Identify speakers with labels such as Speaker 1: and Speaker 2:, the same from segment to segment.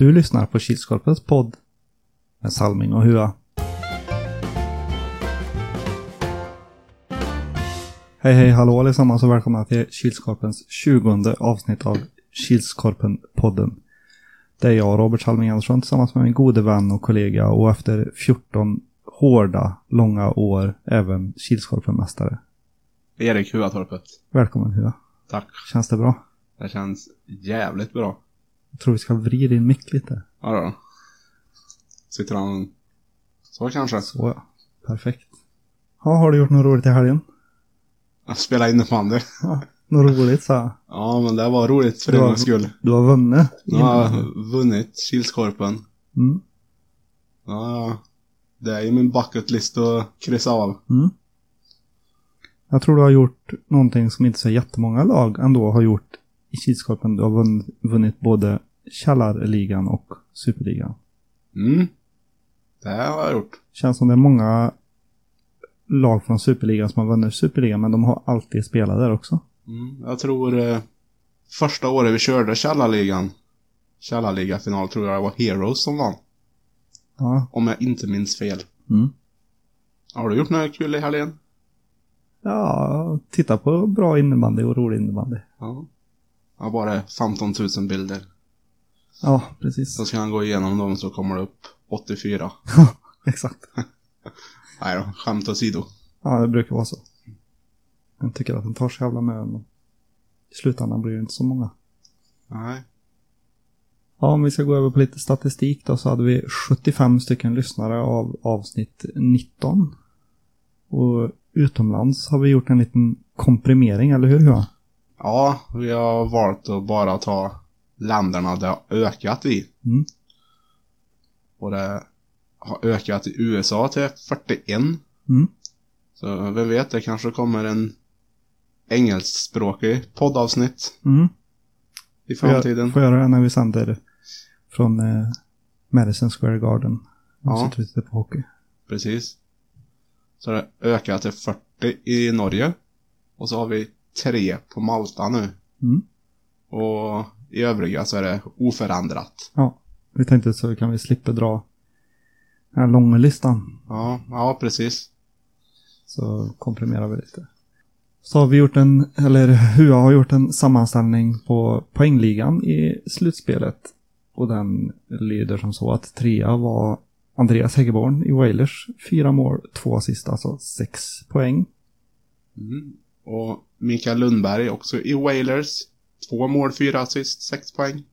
Speaker 1: Du lyssnar på Kilskorpens podd med Salming och Hua. Hej hej hallå allesammans och välkomna till Kilskorpens 20 avsnitt av Kilskorpen-podden. Det är jag, Robert Salming Andersson, tillsammans med min gode vän och kollega och efter 14 hårda, långa år även Kilskorpenmästare.
Speaker 2: Erik Huatorpet.
Speaker 1: Välkommen Hua.
Speaker 2: Tack.
Speaker 1: Känns det bra?
Speaker 2: Det känns jävligt bra.
Speaker 1: Jag tror vi ska vrida din mick lite.
Speaker 2: Ja då. Sitter han så kanske?
Speaker 1: Så ja. Perfekt. Ja, har du gjort något roligt i helgen?
Speaker 2: Jag spelar innebandy.
Speaker 1: Ja, något roligt här.
Speaker 2: Ja, men det var roligt för en gångs skull.
Speaker 1: Du har vunnit.
Speaker 2: Har jag vunnit Kilskorpen.
Speaker 1: Mm.
Speaker 2: Ja, det är ju min bucket list att kryssa av.
Speaker 1: Mm. Jag tror du har gjort någonting som inte så jättemånga lag ändå har gjort i Kilskorpen. Du har vunn, vunnit både Källarligan och Superligan.
Speaker 2: Mm. Det har jag gjort.
Speaker 1: Känns som det är många lag från Superligan som har vunnit Superligan, men de har alltid spelat där också.
Speaker 2: Mm. Jag tror eh, första året vi körde Källarligan, Källarliga-final, tror jag det var Heroes som vann.
Speaker 1: Ja.
Speaker 2: Om jag inte minns fel.
Speaker 1: Mm.
Speaker 2: Har du gjort något kul i helgen?
Speaker 1: Ja, titta på bra innebandy och rolig innebandy.
Speaker 2: Ja. Jag har bara 15 000 bilder.
Speaker 1: Ja, precis.
Speaker 2: Så ska han gå igenom dem så kommer det upp 84.
Speaker 1: Exakt.
Speaker 2: Nej då, skämt åsido.
Speaker 1: Ja, det brukar vara så. Jag tycker att den tar så jävla med men i slutändan blir det inte så många.
Speaker 2: Nej.
Speaker 1: Ja, om vi ska gå över på lite statistik då så hade vi 75 stycken lyssnare av avsnitt 19. Och utomlands har vi gjort en liten komprimering, eller hur? Ja,
Speaker 2: Ja, vi har valt att bara ta länderna det har ökat i.
Speaker 1: Mm.
Speaker 2: Och det har ökat i USA till 41.
Speaker 1: Mm.
Speaker 2: Så vem vet, det kanske kommer en engelskspråkig poddavsnitt
Speaker 1: Mm.
Speaker 2: i framtiden.
Speaker 1: får göra det när vi sänder från eh, Madison Square Garden. Och
Speaker 2: Ja.
Speaker 1: sitter vi tittar på hockey.
Speaker 2: Precis. Så det ökar till 40 i Norge. Och så har vi tre på Malta nu.
Speaker 1: Mm.
Speaker 2: Och i övriga så är det oförändrat.
Speaker 1: Ja, vi tänkte så kan vi slippa dra den här långa listan.
Speaker 2: Ja, ja precis.
Speaker 1: Så komprimerar vi lite. Så har vi gjort en, eller Hua har gjort en sammanställning på poängligan i slutspelet. Och den lyder som så att trea var Andreas Häggeborn i Wailers. Fyra mål, två assist, alltså sex poäng.
Speaker 2: Mm. Och Mikael Lundberg också i Wailers. Två mål, fyra assist, sex poäng.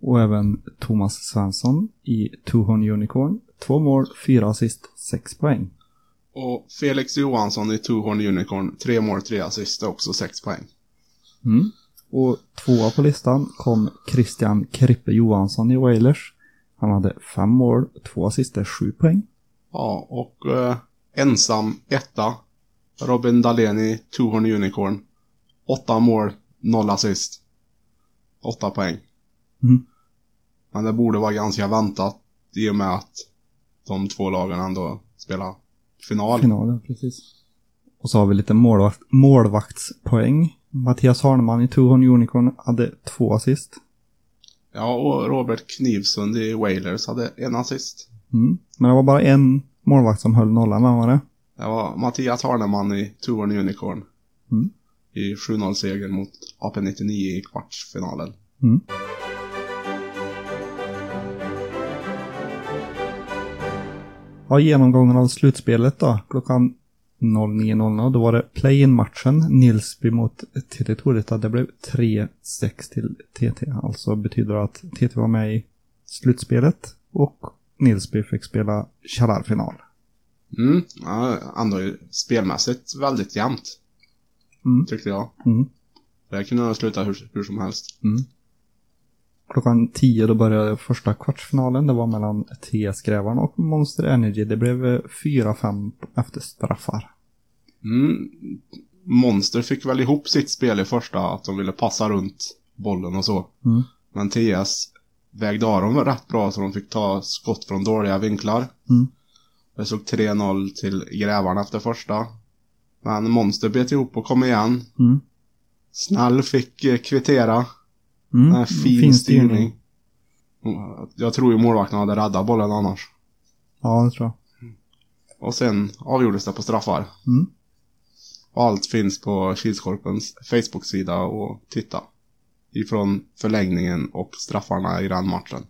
Speaker 1: Och även Thomas Svensson i Tuhon Unicorn. Två mål, fyra assist, sex poäng.
Speaker 2: Och Felix Johansson i Two Horn Unicorn. Tre mål, tre assist, också sex poäng.
Speaker 1: Mm. Och tvåa på listan kom Christian Krippe Johansson i Wailers. Han hade fem mål, två assister, sju poäng.
Speaker 2: Ja, och eh, ensam etta. Robin Dahlén i Two Horn Unicorn. Åtta mål, noll assist. Åtta poäng.
Speaker 1: Mm.
Speaker 2: Men det borde vara ganska väntat i och med att de två lagen ändå spelar final.
Speaker 1: Finalen, precis. Och så har vi lite målvakt, målvaktspoäng. Mattias Harneman i Tuhon Unicorn hade två assist.
Speaker 2: Ja, och Robert Knivsund i Wailers hade en assist.
Speaker 1: Mm. Men det var bara en målvakt som höll nollan, vem var det?
Speaker 2: Det var Mattias Harneman i Two Horn Unicorn.
Speaker 1: Mm.
Speaker 2: I 7-0-seger mot AP-99 i kvartsfinalen.
Speaker 1: Mm. Ja, genomgången av slutspelet då. Klockan 09.00. Då var det play-in-matchen. Nilsby mot TT Torita. Det blev 3-6 till TT. Alltså betyder att TT var med i slutspelet. Och Nilsby fick spela Källarfinal.
Speaker 2: Mm, ja, ändå spelmässigt väldigt jämnt.
Speaker 1: Mm.
Speaker 2: Tyckte jag.
Speaker 1: Mm.
Speaker 2: Det kunde ha slutat hur, hur som helst.
Speaker 1: Klockan 10 då började första kvartsfinalen. Det var mellan TS-grävarna och Monster Energy. Det blev eh, 4-5 efter straffar.
Speaker 2: Mm, Monster fick väl ihop sitt spel i första, att de ville passa runt bollen och så.
Speaker 1: Mm.
Speaker 2: Men TS vägde av dem rätt bra så de fick ta skott från dåliga vinklar.
Speaker 1: Mm.
Speaker 2: Det såg 3-0 till grävarna efter första. Men Monster bet ihop och kom igen.
Speaker 1: Mm.
Speaker 2: Snäll fick eh, kvittera.
Speaker 1: Mm.
Speaker 2: En fin, styrning. Jag tror ju målvakten hade räddat bollen annars.
Speaker 1: Ja, det tror jag.
Speaker 2: Och sen avgjordes det på straffar.
Speaker 1: Mm.
Speaker 2: Och allt finns på Kilskorpens Facebook-sida och titta. Ifrån förlängningen och straffarna i den matchen.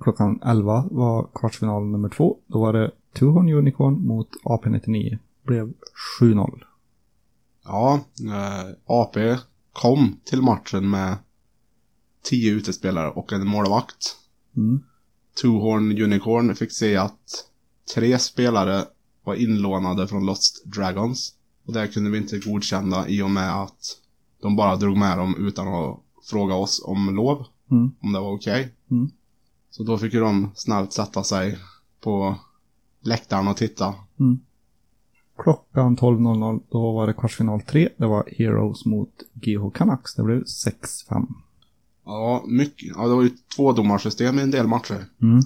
Speaker 1: Klockan 11 var kvartsfinal nummer två. Då var det Tuhon Unicorn mot AP99. Blev 7-0.
Speaker 2: Ja, eh, AP kom till matchen med 10 utespelare och en målvakt.
Speaker 1: Mm.
Speaker 2: Tuhorn Unicorn fick se att tre spelare var inlånade från Lost Dragons. Och det kunde vi inte godkänna i och med att de bara drog med dem utan att fråga oss om lov.
Speaker 1: Mm.
Speaker 2: Om det var okej.
Speaker 1: Mm.
Speaker 2: Så då fick ju de snällt sätta sig på läktaren och titta.
Speaker 1: Mm. Klockan 12.00 då var det kvartsfinal 3. Det var Heroes mot GH Canucks. Det blev 6-5.
Speaker 2: Ja, mycket. Ja, det var ju tvådomarsystem i en del matcher.
Speaker 1: Mm.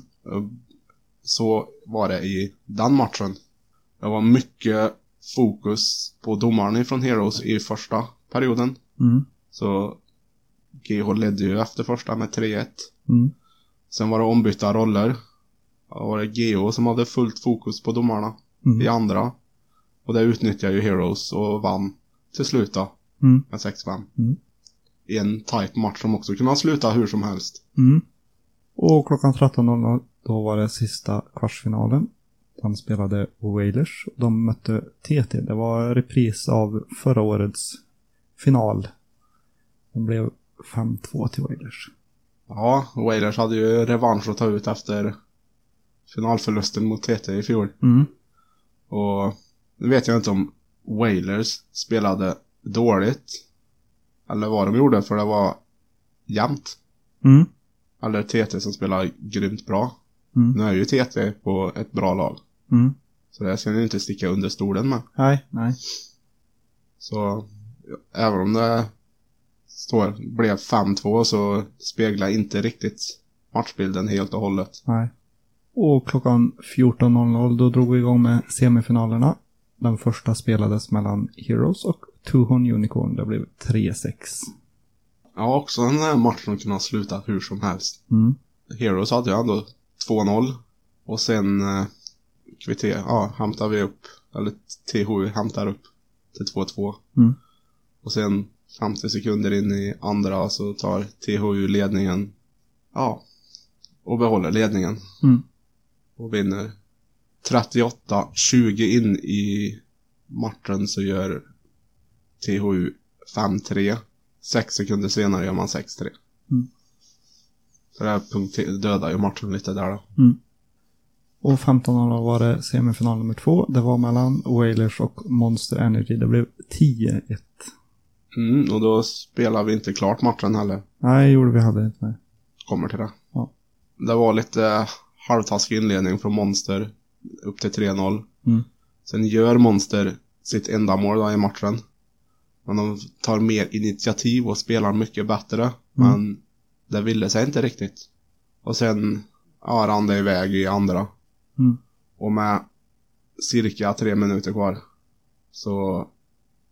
Speaker 2: Så var det i den matchen. Det var mycket fokus på domaren från Heroes i första perioden.
Speaker 1: Mm.
Speaker 2: Så GH ledde ju efter första med 3-1.
Speaker 1: Mm.
Speaker 2: Sen var det ombytta roller. Då var det GH som hade fullt fokus på domarna
Speaker 1: Mm.
Speaker 2: i andra. Och det utnyttjade ju Heroes och vann till slut då
Speaker 1: Mm.
Speaker 2: med 6-5.
Speaker 1: Mm.
Speaker 2: I en tight match som också kunde sluta hur som helst.
Speaker 1: Mm. Och klockan 13.00 då var det sista kvartsfinalen. De spelade Wailers. De mötte TT. Det var repris av förra årets final. Det blev 5-2 till Wailers.
Speaker 2: Ja, Wailers hade ju revansch att ta ut efter finalförlusten mot TT i fjol.
Speaker 1: Mm.
Speaker 2: Och nu vet jag inte om Wailers spelade dåligt. Eller vad de gjorde, för det var jämnt.
Speaker 1: Mm.
Speaker 2: Eller TT som spelar grymt bra.
Speaker 1: Mm.
Speaker 2: Nu är ju TT på ett bra lag.
Speaker 1: Mm.
Speaker 2: Så det ska ni inte sticka under stolen med.
Speaker 1: Nej, nej.
Speaker 2: Så även om det står, blev 5-2 så speglar inte riktigt matchbilden helt och hållet.
Speaker 1: Nej. Och klockan 14.00 då drog vi igång med semifinalerna. Den första spelades mellan Heroes och Tuhon Unicorn. Det blev 3-6.
Speaker 2: Ja, också en här match som kunde ha slutat hur som helst.
Speaker 1: Mm.
Speaker 2: Heroes hade ju ändå 2-0. Och sen eh, kvitter, ja, hämtar vi upp, eller THU hämtar upp till 2-2.
Speaker 1: Mm.
Speaker 2: Och sen 50 sekunder in i andra så tar THU ledningen. Ja, och behåller ledningen.
Speaker 1: Mm.
Speaker 2: Och vinner 38-20 in i matchen så gör THU 5-3. Sex sekunder senare gör man 6-3.
Speaker 1: Mm.
Speaker 2: Så det här punkt dödar ju matchen lite där då.
Speaker 1: Och 15.00 var det semifinal nummer två. Det var mellan Wailers och Monster Energy. Det blev 10-1.
Speaker 2: Mm, och då spelar vi inte klart matchen heller.
Speaker 1: Nej, gjorde vi heller inte. Nej.
Speaker 2: Kommer till det.
Speaker 1: Ja.
Speaker 2: Det var lite halvtaskig inledning från Monster. Upp till 3-0.
Speaker 1: Mm.
Speaker 2: Sen gör Monster sitt enda mål då i matchen. Men de tar mer initiativ och spelar mycket bättre. Men det ville sig inte riktigt. Och sen ja, rann det iväg i andra.
Speaker 1: Mm.
Speaker 2: Och med cirka tre minuter kvar så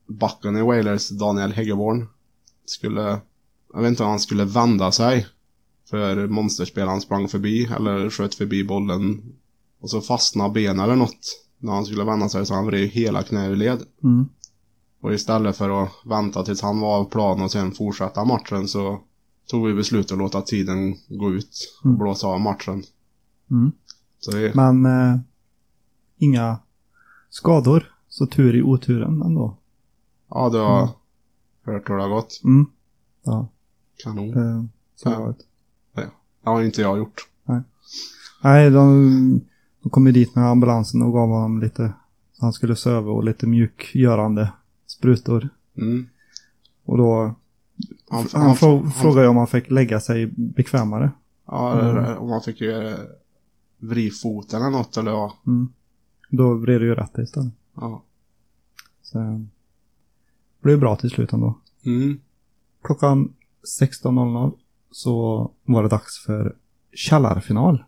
Speaker 2: backen i Wailers, Daniel Häggeborn, skulle, jag vet inte om han skulle vända sig. För monsterspelaren sprang förbi eller sköt förbi bollen. Och så fastnade benen eller något. När han skulle vända sig så han vred hela knä ur led.
Speaker 1: Mm.
Speaker 2: Och istället för att vänta tills han var av plan och sen fortsätta matchen så tog vi beslut att låta tiden gå ut och
Speaker 1: Mm.
Speaker 2: blåsa av matchen.
Speaker 1: Mm.
Speaker 2: Det,
Speaker 1: Men eh, inga skador. Så tur i oturen ändå.
Speaker 2: ja, du har
Speaker 1: Mm.
Speaker 2: hört hur det har gått.
Speaker 1: Mm. Ja,
Speaker 2: Kanon.
Speaker 1: det, så
Speaker 2: Ja.
Speaker 1: har det
Speaker 2: har inte jag gjort.
Speaker 1: Nej, de, de kom ju dit med ambulansen och gav honom lite, så han skulle söva och lite mjukgörande sprutor.
Speaker 2: Mm.
Speaker 1: Och då,
Speaker 2: Han,
Speaker 1: han,
Speaker 2: han,
Speaker 1: frå,
Speaker 2: han-
Speaker 1: frågade om han fick lägga sig bekvämare.
Speaker 2: Ja,
Speaker 1: Mm.
Speaker 2: om han fick ju vri foten eller något eller ja.
Speaker 1: Mm. Då blev det ju rätt istället.
Speaker 2: ja.
Speaker 1: Så det blev bra till slut ändå.
Speaker 2: Mm.
Speaker 1: Klockan 16.00 så var det dags för källarfinal.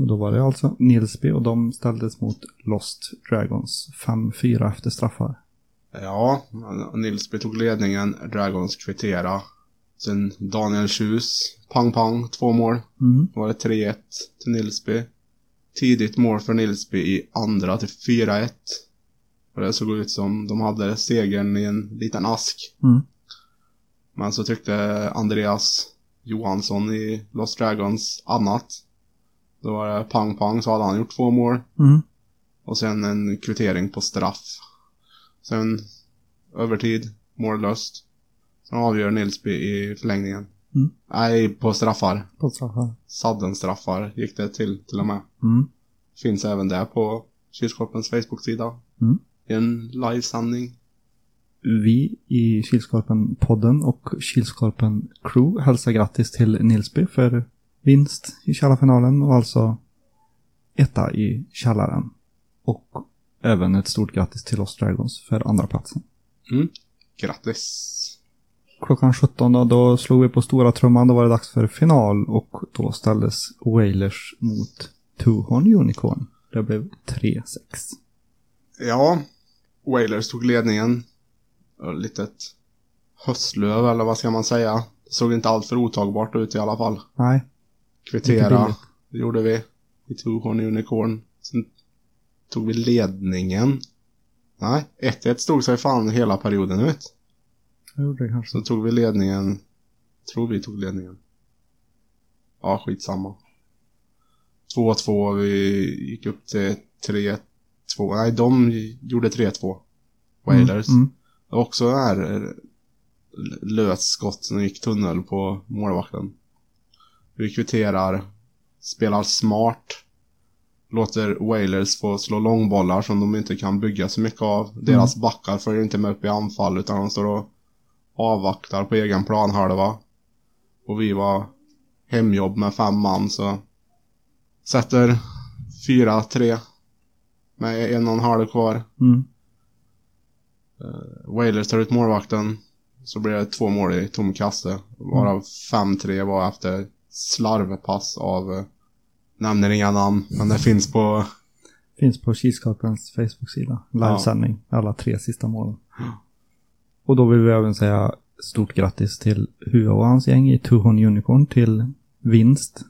Speaker 1: Och då var det alltså Nilsby och de ställdes mot Lost Dragons 5-4 efter straffar.
Speaker 2: Ja, Nilsby tog ledningen, Dragons kvittera Sen Daniel Tjus, pang pang, två mål.
Speaker 1: Mm.
Speaker 2: Då var det 3-1 till Nilsby. Tidigt mål för Nilsby i andra till 4-1. Och det såg ut som de hade segern i en liten ask.
Speaker 1: Mm.
Speaker 2: Men så tyckte Andreas Johansson i Lost Dragons annat. Då var det pang pang så hade han gjort två mål.
Speaker 1: Mm.
Speaker 2: Och sen en kvittering på straff. Sen övertid, mållöst. Sen avgör Nilsby i förlängningen.
Speaker 1: Mm.
Speaker 2: Nej, på straffar.
Speaker 1: På straffar.
Speaker 2: Sadden-straffar gick det till till och med.
Speaker 1: Mm.
Speaker 2: Finns även där på Kilskorpens Facebook-sida.
Speaker 1: Mm.
Speaker 2: I en livesändning.
Speaker 1: Vi i Kilskorpen-podden och Kilskorpen Crew hälsar grattis till Nilsby för vinst i källarfinalen och alltså etta i källaren. Och även ett stort grattis till Lost Dragons för andra platsen.
Speaker 2: Mm. Grattis!
Speaker 1: Klockan 17 då, slog vi på stora trumman. Då var det dags för final och då ställdes Wailers mot Tuhon Unicorn. Det blev 3-6.
Speaker 2: Ja, Wailers tog ledningen. Litet höstlöv eller vad ska man säga. Det såg inte allt för otagbart ut i alla fall.
Speaker 1: Nej,
Speaker 2: Kvittera,
Speaker 1: billigt.
Speaker 2: det gjorde vi. Vi tog hon Unicorn. Sen tog vi ledningen. Nej, 1-1 stod sig fan hela perioden ut.
Speaker 1: jag gjorde det kanske.
Speaker 2: Så tog vi ledningen. Tror vi tog ledningen. Ja, skitsamma. 2-2, vi gick upp till 3-2. Nej, de gjorde 3-2. Wailers.
Speaker 1: Mm, mm.
Speaker 2: Det var också här eh, löst skott som gick tunnel på målvakten. Vi kvitterar, spelar smart, låter Wailers få slå långbollar som de inte kan bygga så mycket av. Deras backar följer inte med upp i anfall utan de står och avvaktar på egen planhalva. Och vi var hemjobb med fem man så sätter 4-3 med en och en halv kvar.
Speaker 1: Mm.
Speaker 2: Wailers tar ut målvakten. Så blir det två mål i tom kasse. Varav 5-3 var efter slarvpass av... eh, Nämner inga namn, men det finns på...
Speaker 1: Finns på Kilskorpens Facebook-sida. Livesändning. Alla tre sista målen. Och då vill vi även säga stort grattis till Hua och hans gäng i Tuhon Unicorn till vinst.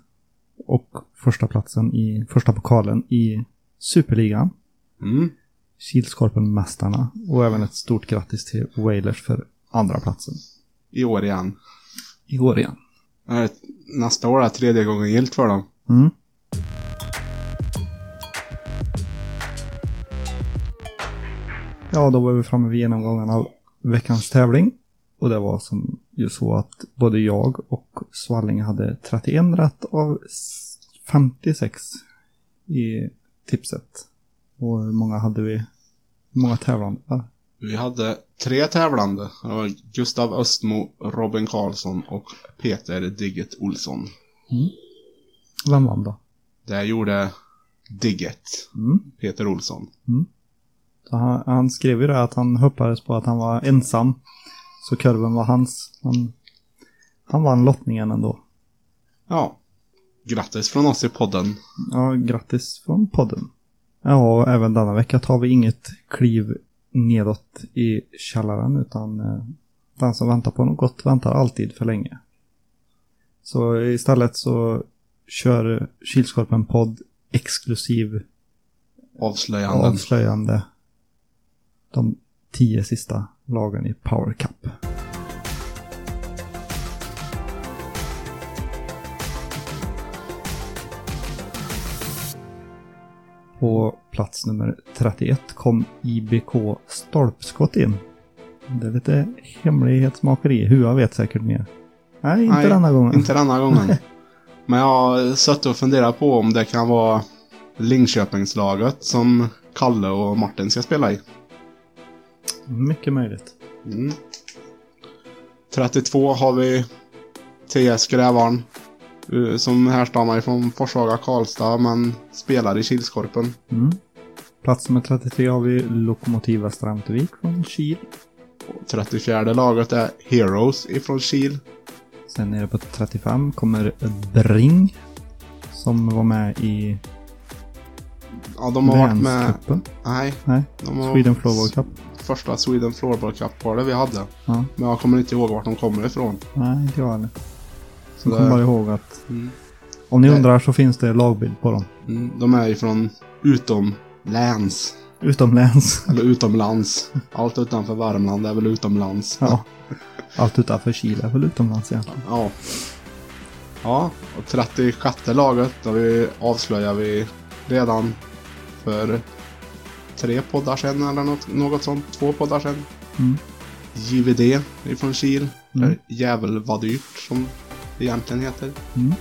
Speaker 1: Och första platsen i första pokalen i Superligan.
Speaker 2: Mm.
Speaker 1: Kilskorpen-mästarna. Och även ett stort grattis till Wailers för andra platsen.
Speaker 2: I år igen.
Speaker 1: I år igen.
Speaker 2: Nästa år är tredje gången gilt för dem.
Speaker 1: Mm. Ja, då var vi framme vid genomgången av veckans tävling. Och det var som ju så att både jag och Svalling hade 31 rätt av 56 i tipset. Och hur många hade vi? Hur många tävlande?
Speaker 2: Vi hade tre tävlande. Det var Gustav Östmo, Robin Karlsson och Peter Digget Olsson.
Speaker 1: Vem vann då?
Speaker 2: Det gjorde Digget,
Speaker 1: Mm.
Speaker 2: Peter Olsson.
Speaker 1: Så han, han skrev ju det att han hoppades på att han var ensam. Så kurven var hans. Han, han vann lottningen ändå.
Speaker 2: Ja. Grattis från oss i podden.
Speaker 1: Ja, grattis från podden. Ja, och även denna vecka tar vi inget kliv nedåt i källaren utan eh, den som väntar på något gott väntar alltid för länge. Så istället så kör Kilskorpen podd exklusiv
Speaker 2: Avslöjanden.
Speaker 1: avslöjande de tio sista lagen i Power Cup. På plats nummer 31 kom IBK Stolpskott in. Det är lite hemlighetsmakeri. Hua vet säkert mer. Nej, inte
Speaker 2: Nej,
Speaker 1: denna gången.
Speaker 2: Inte denna gången. Men jag har suttit och funderat på om det kan vara Linköpingslaget som Kalle och Martin ska spela i.
Speaker 1: Mycket möjligt.
Speaker 2: Mm. 32 har vi TS Grävarn. Eh, Som härstammar ifrån Forshaga Karlstad men spelar i Kilskorpen.
Speaker 1: Mm. Plats nummer 33 har vi Lokomotiv Västra Ämtervik från Kil.
Speaker 2: Och 34 laget är Heroes ifrån Kil.
Speaker 1: Sen är det på 35 kommer Bring. Som var med i
Speaker 2: Ja, de har varit med... Nej,
Speaker 1: Nej,
Speaker 2: de har
Speaker 1: Sweden Floorball Cup.
Speaker 2: första Sweden Floorball Cup-kvalet vi hade.
Speaker 1: Ja.
Speaker 2: Men jag kommer inte ihåg vart de kommer ifrån.
Speaker 1: Nej, inte jag heller.
Speaker 2: Så det-
Speaker 1: bara ihåg att
Speaker 2: Mm.
Speaker 1: om ni
Speaker 2: Nej.
Speaker 1: undrar så finns det lagbild på dem.
Speaker 2: Mm, de är ifrån utomlands.
Speaker 1: Utomlands.
Speaker 2: Eller utomlands. Allt utanför Värmland är väl utomlands.
Speaker 1: Ja. Allt utanför Chile är väl utomlands egentligen.
Speaker 2: Ja. Ja, och 36 laget då vi avslöjar vi redan för tre poddar sedan eller något, något sånt. Två poddar sedan.
Speaker 1: Mm.
Speaker 2: JVD ifrån Kil.
Speaker 1: Mm.
Speaker 2: Jävel vad dyrt som egentligen heter.
Speaker 1: Mm.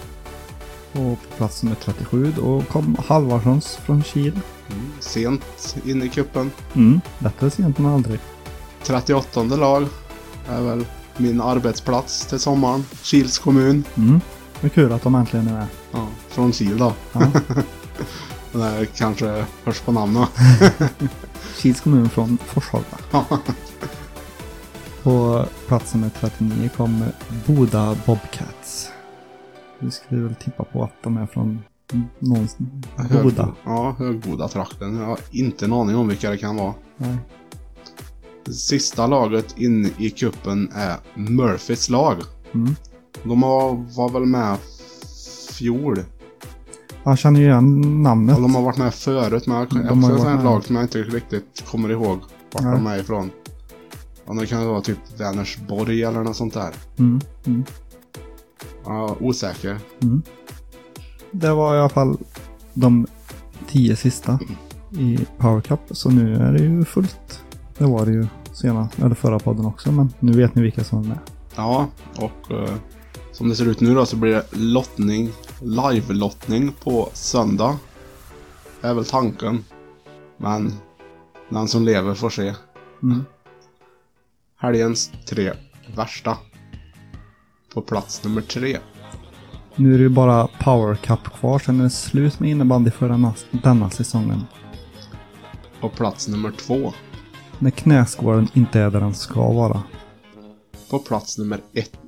Speaker 1: Och på plats nummer 37 då kom Halvarssons från Kil.
Speaker 2: Sent in i kuppen.
Speaker 1: Mm. Bättre sent än aldrig.
Speaker 2: 38 lag är väl min arbetsplats till sommaren. Kils kommun.
Speaker 1: Mm. Det kul att de äntligen är med.
Speaker 2: Ja, från Kil då.
Speaker 1: Ja.
Speaker 2: Det kanske hörs på namnet.
Speaker 1: Kils kommun från Forshaga. På plats nummer 39 kom Boda Bobcats. Vi skulle väl tippa på att de är från någonstans. Boda.
Speaker 2: Ja, Högboda-trakten. Jag har inte en aning om vilka det kan vara.
Speaker 1: Nej.
Speaker 2: Sista laget in i kuppen är Murphys lag.
Speaker 1: Mm.
Speaker 2: De har, var väl med fjol.
Speaker 1: Jag känner ju igen namnet.
Speaker 2: Och de har varit med förut, men jag
Speaker 1: De
Speaker 2: kan
Speaker 1: har varit med.
Speaker 2: lag som jag inte riktigt kommer ihåg vart
Speaker 1: Nej.
Speaker 2: de är ifrån. Ja, det kan vara typ Vänersborg eller något sånt där.
Speaker 1: Mm. Mm.
Speaker 2: Ja, osäker.
Speaker 1: Mm. Det var i alla fall de tio sista i Power Cup. Så nu är det ju fullt. Det var det ju senast, eller förra podden också. Men nu vet ni vilka som är med.
Speaker 2: Ja, och eh, som det ser ut nu då så blir det lottning, live-lottning på söndag. Det är väl tanken. Men den som lever får se.
Speaker 1: Mm.
Speaker 2: Helgens tre värsta. På plats nummer tre.
Speaker 1: Nu är det ju bara Power Cup kvar. Sen är det slut med innebandy för denna, denna säsongen.
Speaker 2: På plats nummer två.
Speaker 1: När knäskålen inte är där den ska vara.
Speaker 2: På plats nummer ett.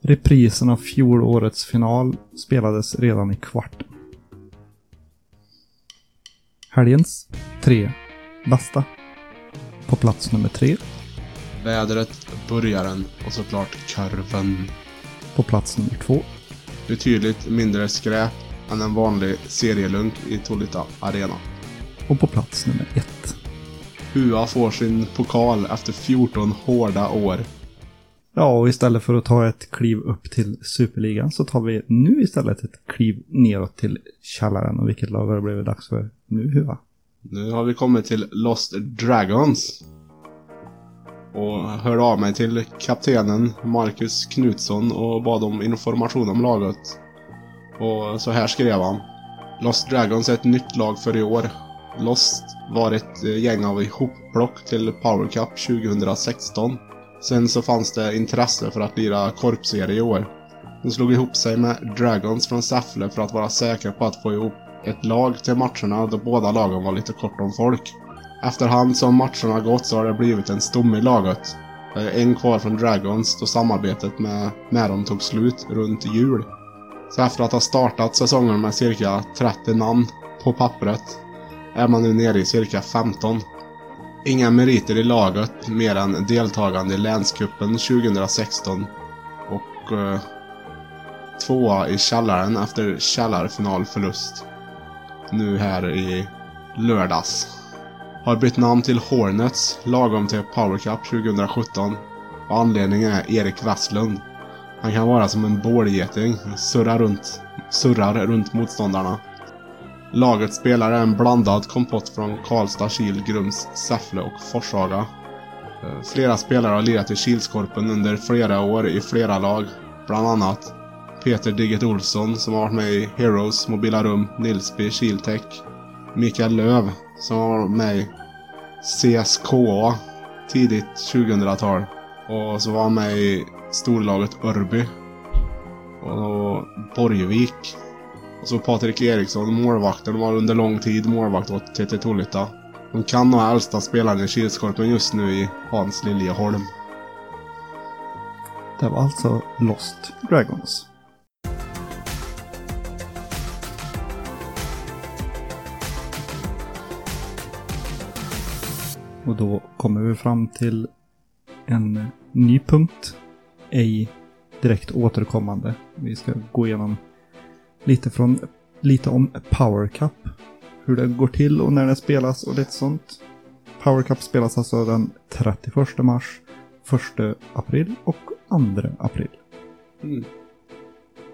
Speaker 1: Reprisen av fjolårets final spelades redan i kvarten. Helgens tre bästa. På plats nummer tre.
Speaker 2: Vädret, burgaren och såklart kurven.
Speaker 1: På plats nummer två.
Speaker 2: Betydligt mindre skräp än en vanlig serielunk i Tolita Arena.
Speaker 1: Och på plats nummer ett.
Speaker 2: Hua får sin pokal efter 14 hårda år.
Speaker 1: Ja, och istället för att ta ett kliv upp till Superligan så tar vi nu istället ett kliv neråt till källaren. Och vilket lag har det blivit dags för nu, Huva?
Speaker 2: Nu har vi kommit till Lost Dragons. Och hörde av mig till kaptenen Marcus Knutsson och bad om information om laget. Och så här skrev han. Lost Dragons är ett nytt lag för i år. Lost var ett eh, gäng av ihopplock till Power Cup 2016. Sen så fanns det intresse för att lira korpserie i år. De slog ihop sig med Dragons från Säffle för att vara säkra på att få ihop ett lag till matcherna då båda lagen var lite kort om folk. Efterhand som matcherna gått så har det blivit en stomme i laget. Det är en kvar från Dragons då samarbetet med, med dem tog slut runt jul. Så efter att ha startat säsongen med cirka 30 namn på pappret är man nu nere i cirka 15. Inga meriter i laget mer än deltagande i länskuppen 2016 och eh, tvåa i källaren efter källarfinalförlust. Nu här i lördags. Har bytt namn till Hornets lagom till Power Cup 2017. Och anledningen är Erik Westlund. Han kan vara som en bålgeting, surrar runt, surrar runt motståndarna. Laget spelar en blandad kompott från Karlstad, Kil, Grums, Säffle och Forshaga. Eh, flera spelare har lirat i Kilskorpen under flera år i flera lag. Bland annat Peter Digget Olsson som har varit med i Heroes, Mobila Rum, Nilsby, Kiltech. Mikael Löv som har med i CSKA tidigt 2000-tal. Och så var han med i storlaget Örby. Och Borgvik. Och så Patrik Eriksson, målvakten, var under lång tid målvakt åt TT Tolita. De kan ha äldsta spelaren i Kilskorpen just nu i Hans Liljeholm.
Speaker 1: Det var alltså Lost Dragons. Och då kommer vi fram till en ny punkt. Ej direkt återkommande. Vi ska gå igenom lite, från, lite om Power Cup. Hur det går till och när det spelas och lite sånt. Power Cup spelas alltså den 31 mars, 1 april och 2 april.
Speaker 2: Mm.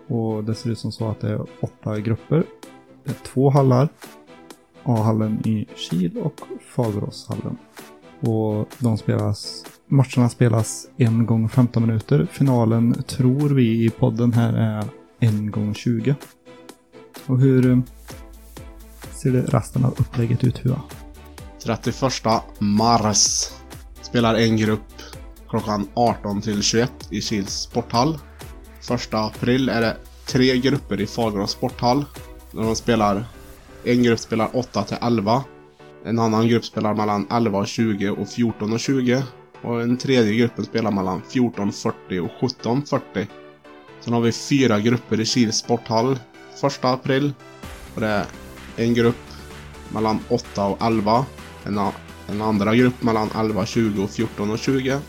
Speaker 1: Och det ser ut som så att det är åtta grupper. Det är två hallar. A-hallen i Kil och Fageråshallen. Och de spelas, matcherna spelas en gång 15 minuter. Finalen tror vi i podden här är en gång 20. Och hur eh, ser det resten av upplägget ut Hua?
Speaker 2: 31 mars spelar en grupp klockan 18 till 21 i Kils sporthall. 1 april är det tre grupper i Fagerås sporthall. Där de spelar, en grupp spelar 8 till 11. En annan grupp spelar mellan 11 och 20 och 14 och 20. Och den tredje gruppen spelar mellan 14.40 och 17.40. Sen har vi fyra grupper i Kils sporthall 1 april. Och det är en grupp mellan 8 och 11. En, en andra grupp mellan 11, 20 och 14 och 20.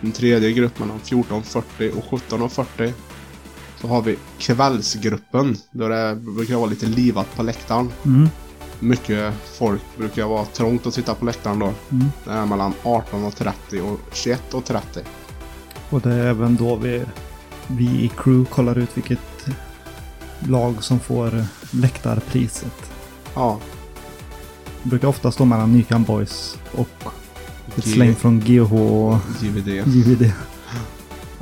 Speaker 2: En tredje grupp mellan 14.40 och 17.40. Så har vi kvällsgruppen. Där det brukar vara lite livat på läktaren.
Speaker 1: Mm.
Speaker 2: Mycket folk brukar vara trångt att sitta på läktaren då.
Speaker 1: Mm.
Speaker 2: Det är mellan 18.30 och 21.30.
Speaker 1: Och det är även då vi, vi i crew kollar ut vilket lag som får läktarpriset.
Speaker 2: Ja,
Speaker 1: Det brukar ofta stå mellan Nykan Boys och ett
Speaker 2: G-
Speaker 1: släng från GH och
Speaker 2: JVD.
Speaker 1: JVD.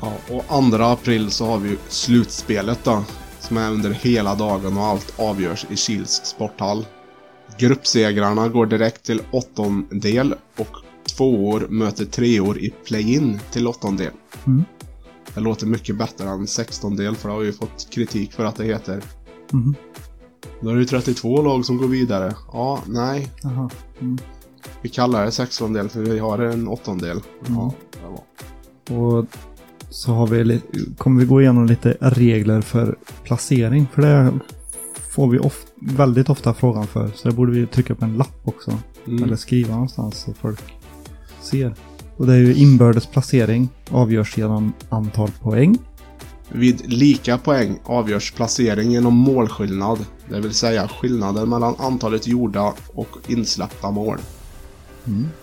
Speaker 2: Ja, och 2 april så har vi ju slutspelet då. Som är under hela dagen och allt avgörs i Kils sporthall. Gruppsegrarna går direkt till åttondel och tvåor möter treor i play-in till åttondel.
Speaker 1: Mm.
Speaker 2: Det låter mycket bättre än sextondel för det har ju fått kritik för att det heter.
Speaker 1: Mhm.
Speaker 2: Då är det ju 32 lag som går vidare. Ja, nej.
Speaker 1: Mm.
Speaker 2: Vi kallar det sextondel för vi har en åttondel. Ja, det var.
Speaker 1: Och så har vi, kommer vi gå igenom lite regler för placering. För det får vi of, väldigt ofta frågan för. Så det borde vi trycka på en lapp också.
Speaker 2: Mm.
Speaker 1: Eller skriva någonstans så folk ser. Och det är ju inbördes placering. Avgörs genom antal poäng.
Speaker 2: Vid lika poäng avgörs placering genom målskillnad, det vill säga skillnaden mellan antalet gjorda och insläppta mål.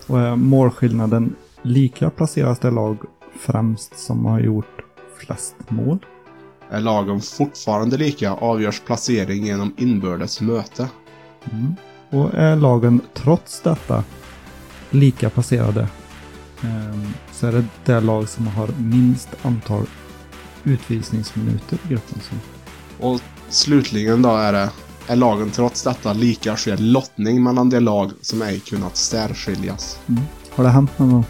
Speaker 1: Och är målskillnaden lika placeras det lag främst som har gjort flest mål.
Speaker 2: Är lagen fortfarande lika avgörs placering genom inbördes möte.
Speaker 1: Och är lagen trots detta lika placerade ehm, så är det det lag som har minst antal utvisningsminuter i gruppen som
Speaker 2: Och slutligen då är det, är lagen trots detta lika sker lottning mellan de lag som ej kunnat särskiljas.
Speaker 1: Har det hänt någon gång?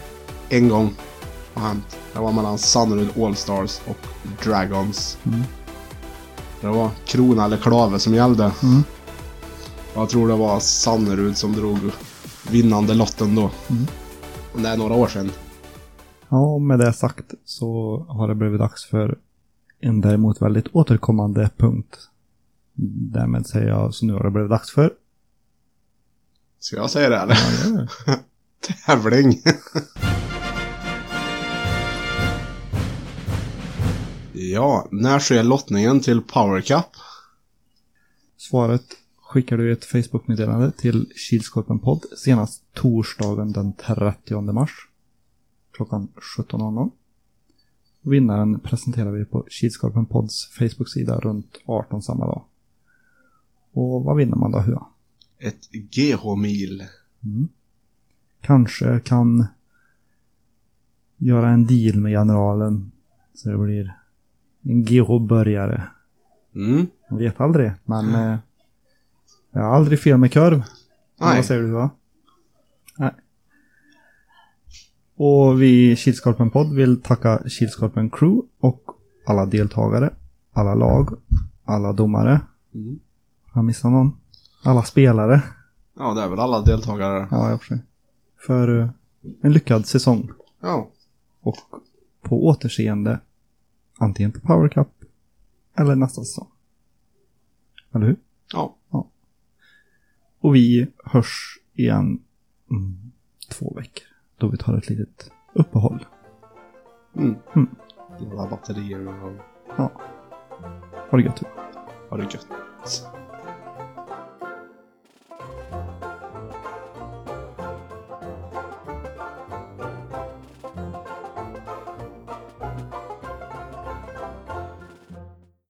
Speaker 2: En gång har hänt. Det var mellan Sannerud Allstars och Dragons.
Speaker 1: Mm.
Speaker 2: Det var krona eller klave som gällde.
Speaker 1: Mm.
Speaker 2: Jag tror det var Sannerud som drog vinnande lotten då.
Speaker 1: Mm.
Speaker 2: Och Det är några år sedan.
Speaker 1: Ja, och med det sagt så har det blivit dags för en däremot väldigt återkommande punkt. Därmed säger jag så nu har det blivit dags för...
Speaker 2: Ska jag säga det eller?
Speaker 1: Ja, det det.
Speaker 2: Tävling! Ja, när sker lottningen till Power Cup?
Speaker 1: Svaret skickar du ett Facebook-meddelande till Kilskorpen podd senast torsdagen den 30 mars klockan 17.00. Vinnaren presenterar vi på Kilskorpen podds Facebook-sida runt 18 samma dag. Och vad vinner man då? Hur?
Speaker 2: Ett GH-mil.
Speaker 1: Kanske kan göra en deal med generalen så det blir en GH-börjare.
Speaker 2: Mm.
Speaker 1: Man vet aldrig, men eh, jag har aldrig fel med korv.
Speaker 2: Nej.
Speaker 1: Vad säger du va? Nej. Och vi Kilskorpen podd vill tacka Kilskorpen crew och alla deltagare, alla lag, alla domare.
Speaker 2: Mm.
Speaker 1: Har jag missat någon? Alla spelare.
Speaker 2: Ja, det är väl alla deltagare.
Speaker 1: Ja, jag förstår. För eh, en lyckad säsong.
Speaker 2: Ja.
Speaker 1: Och på återseende antingen på Power Cup eller nästa säsong. Eller hur?
Speaker 2: Ja.
Speaker 1: Och vi hörs igen mm, två veckor. Då vi tar ett litet uppehåll.
Speaker 2: Mm.
Speaker 1: Mm.
Speaker 2: Ladda batterierna och
Speaker 1: Ja. Ha det gött.
Speaker 2: ha det gött.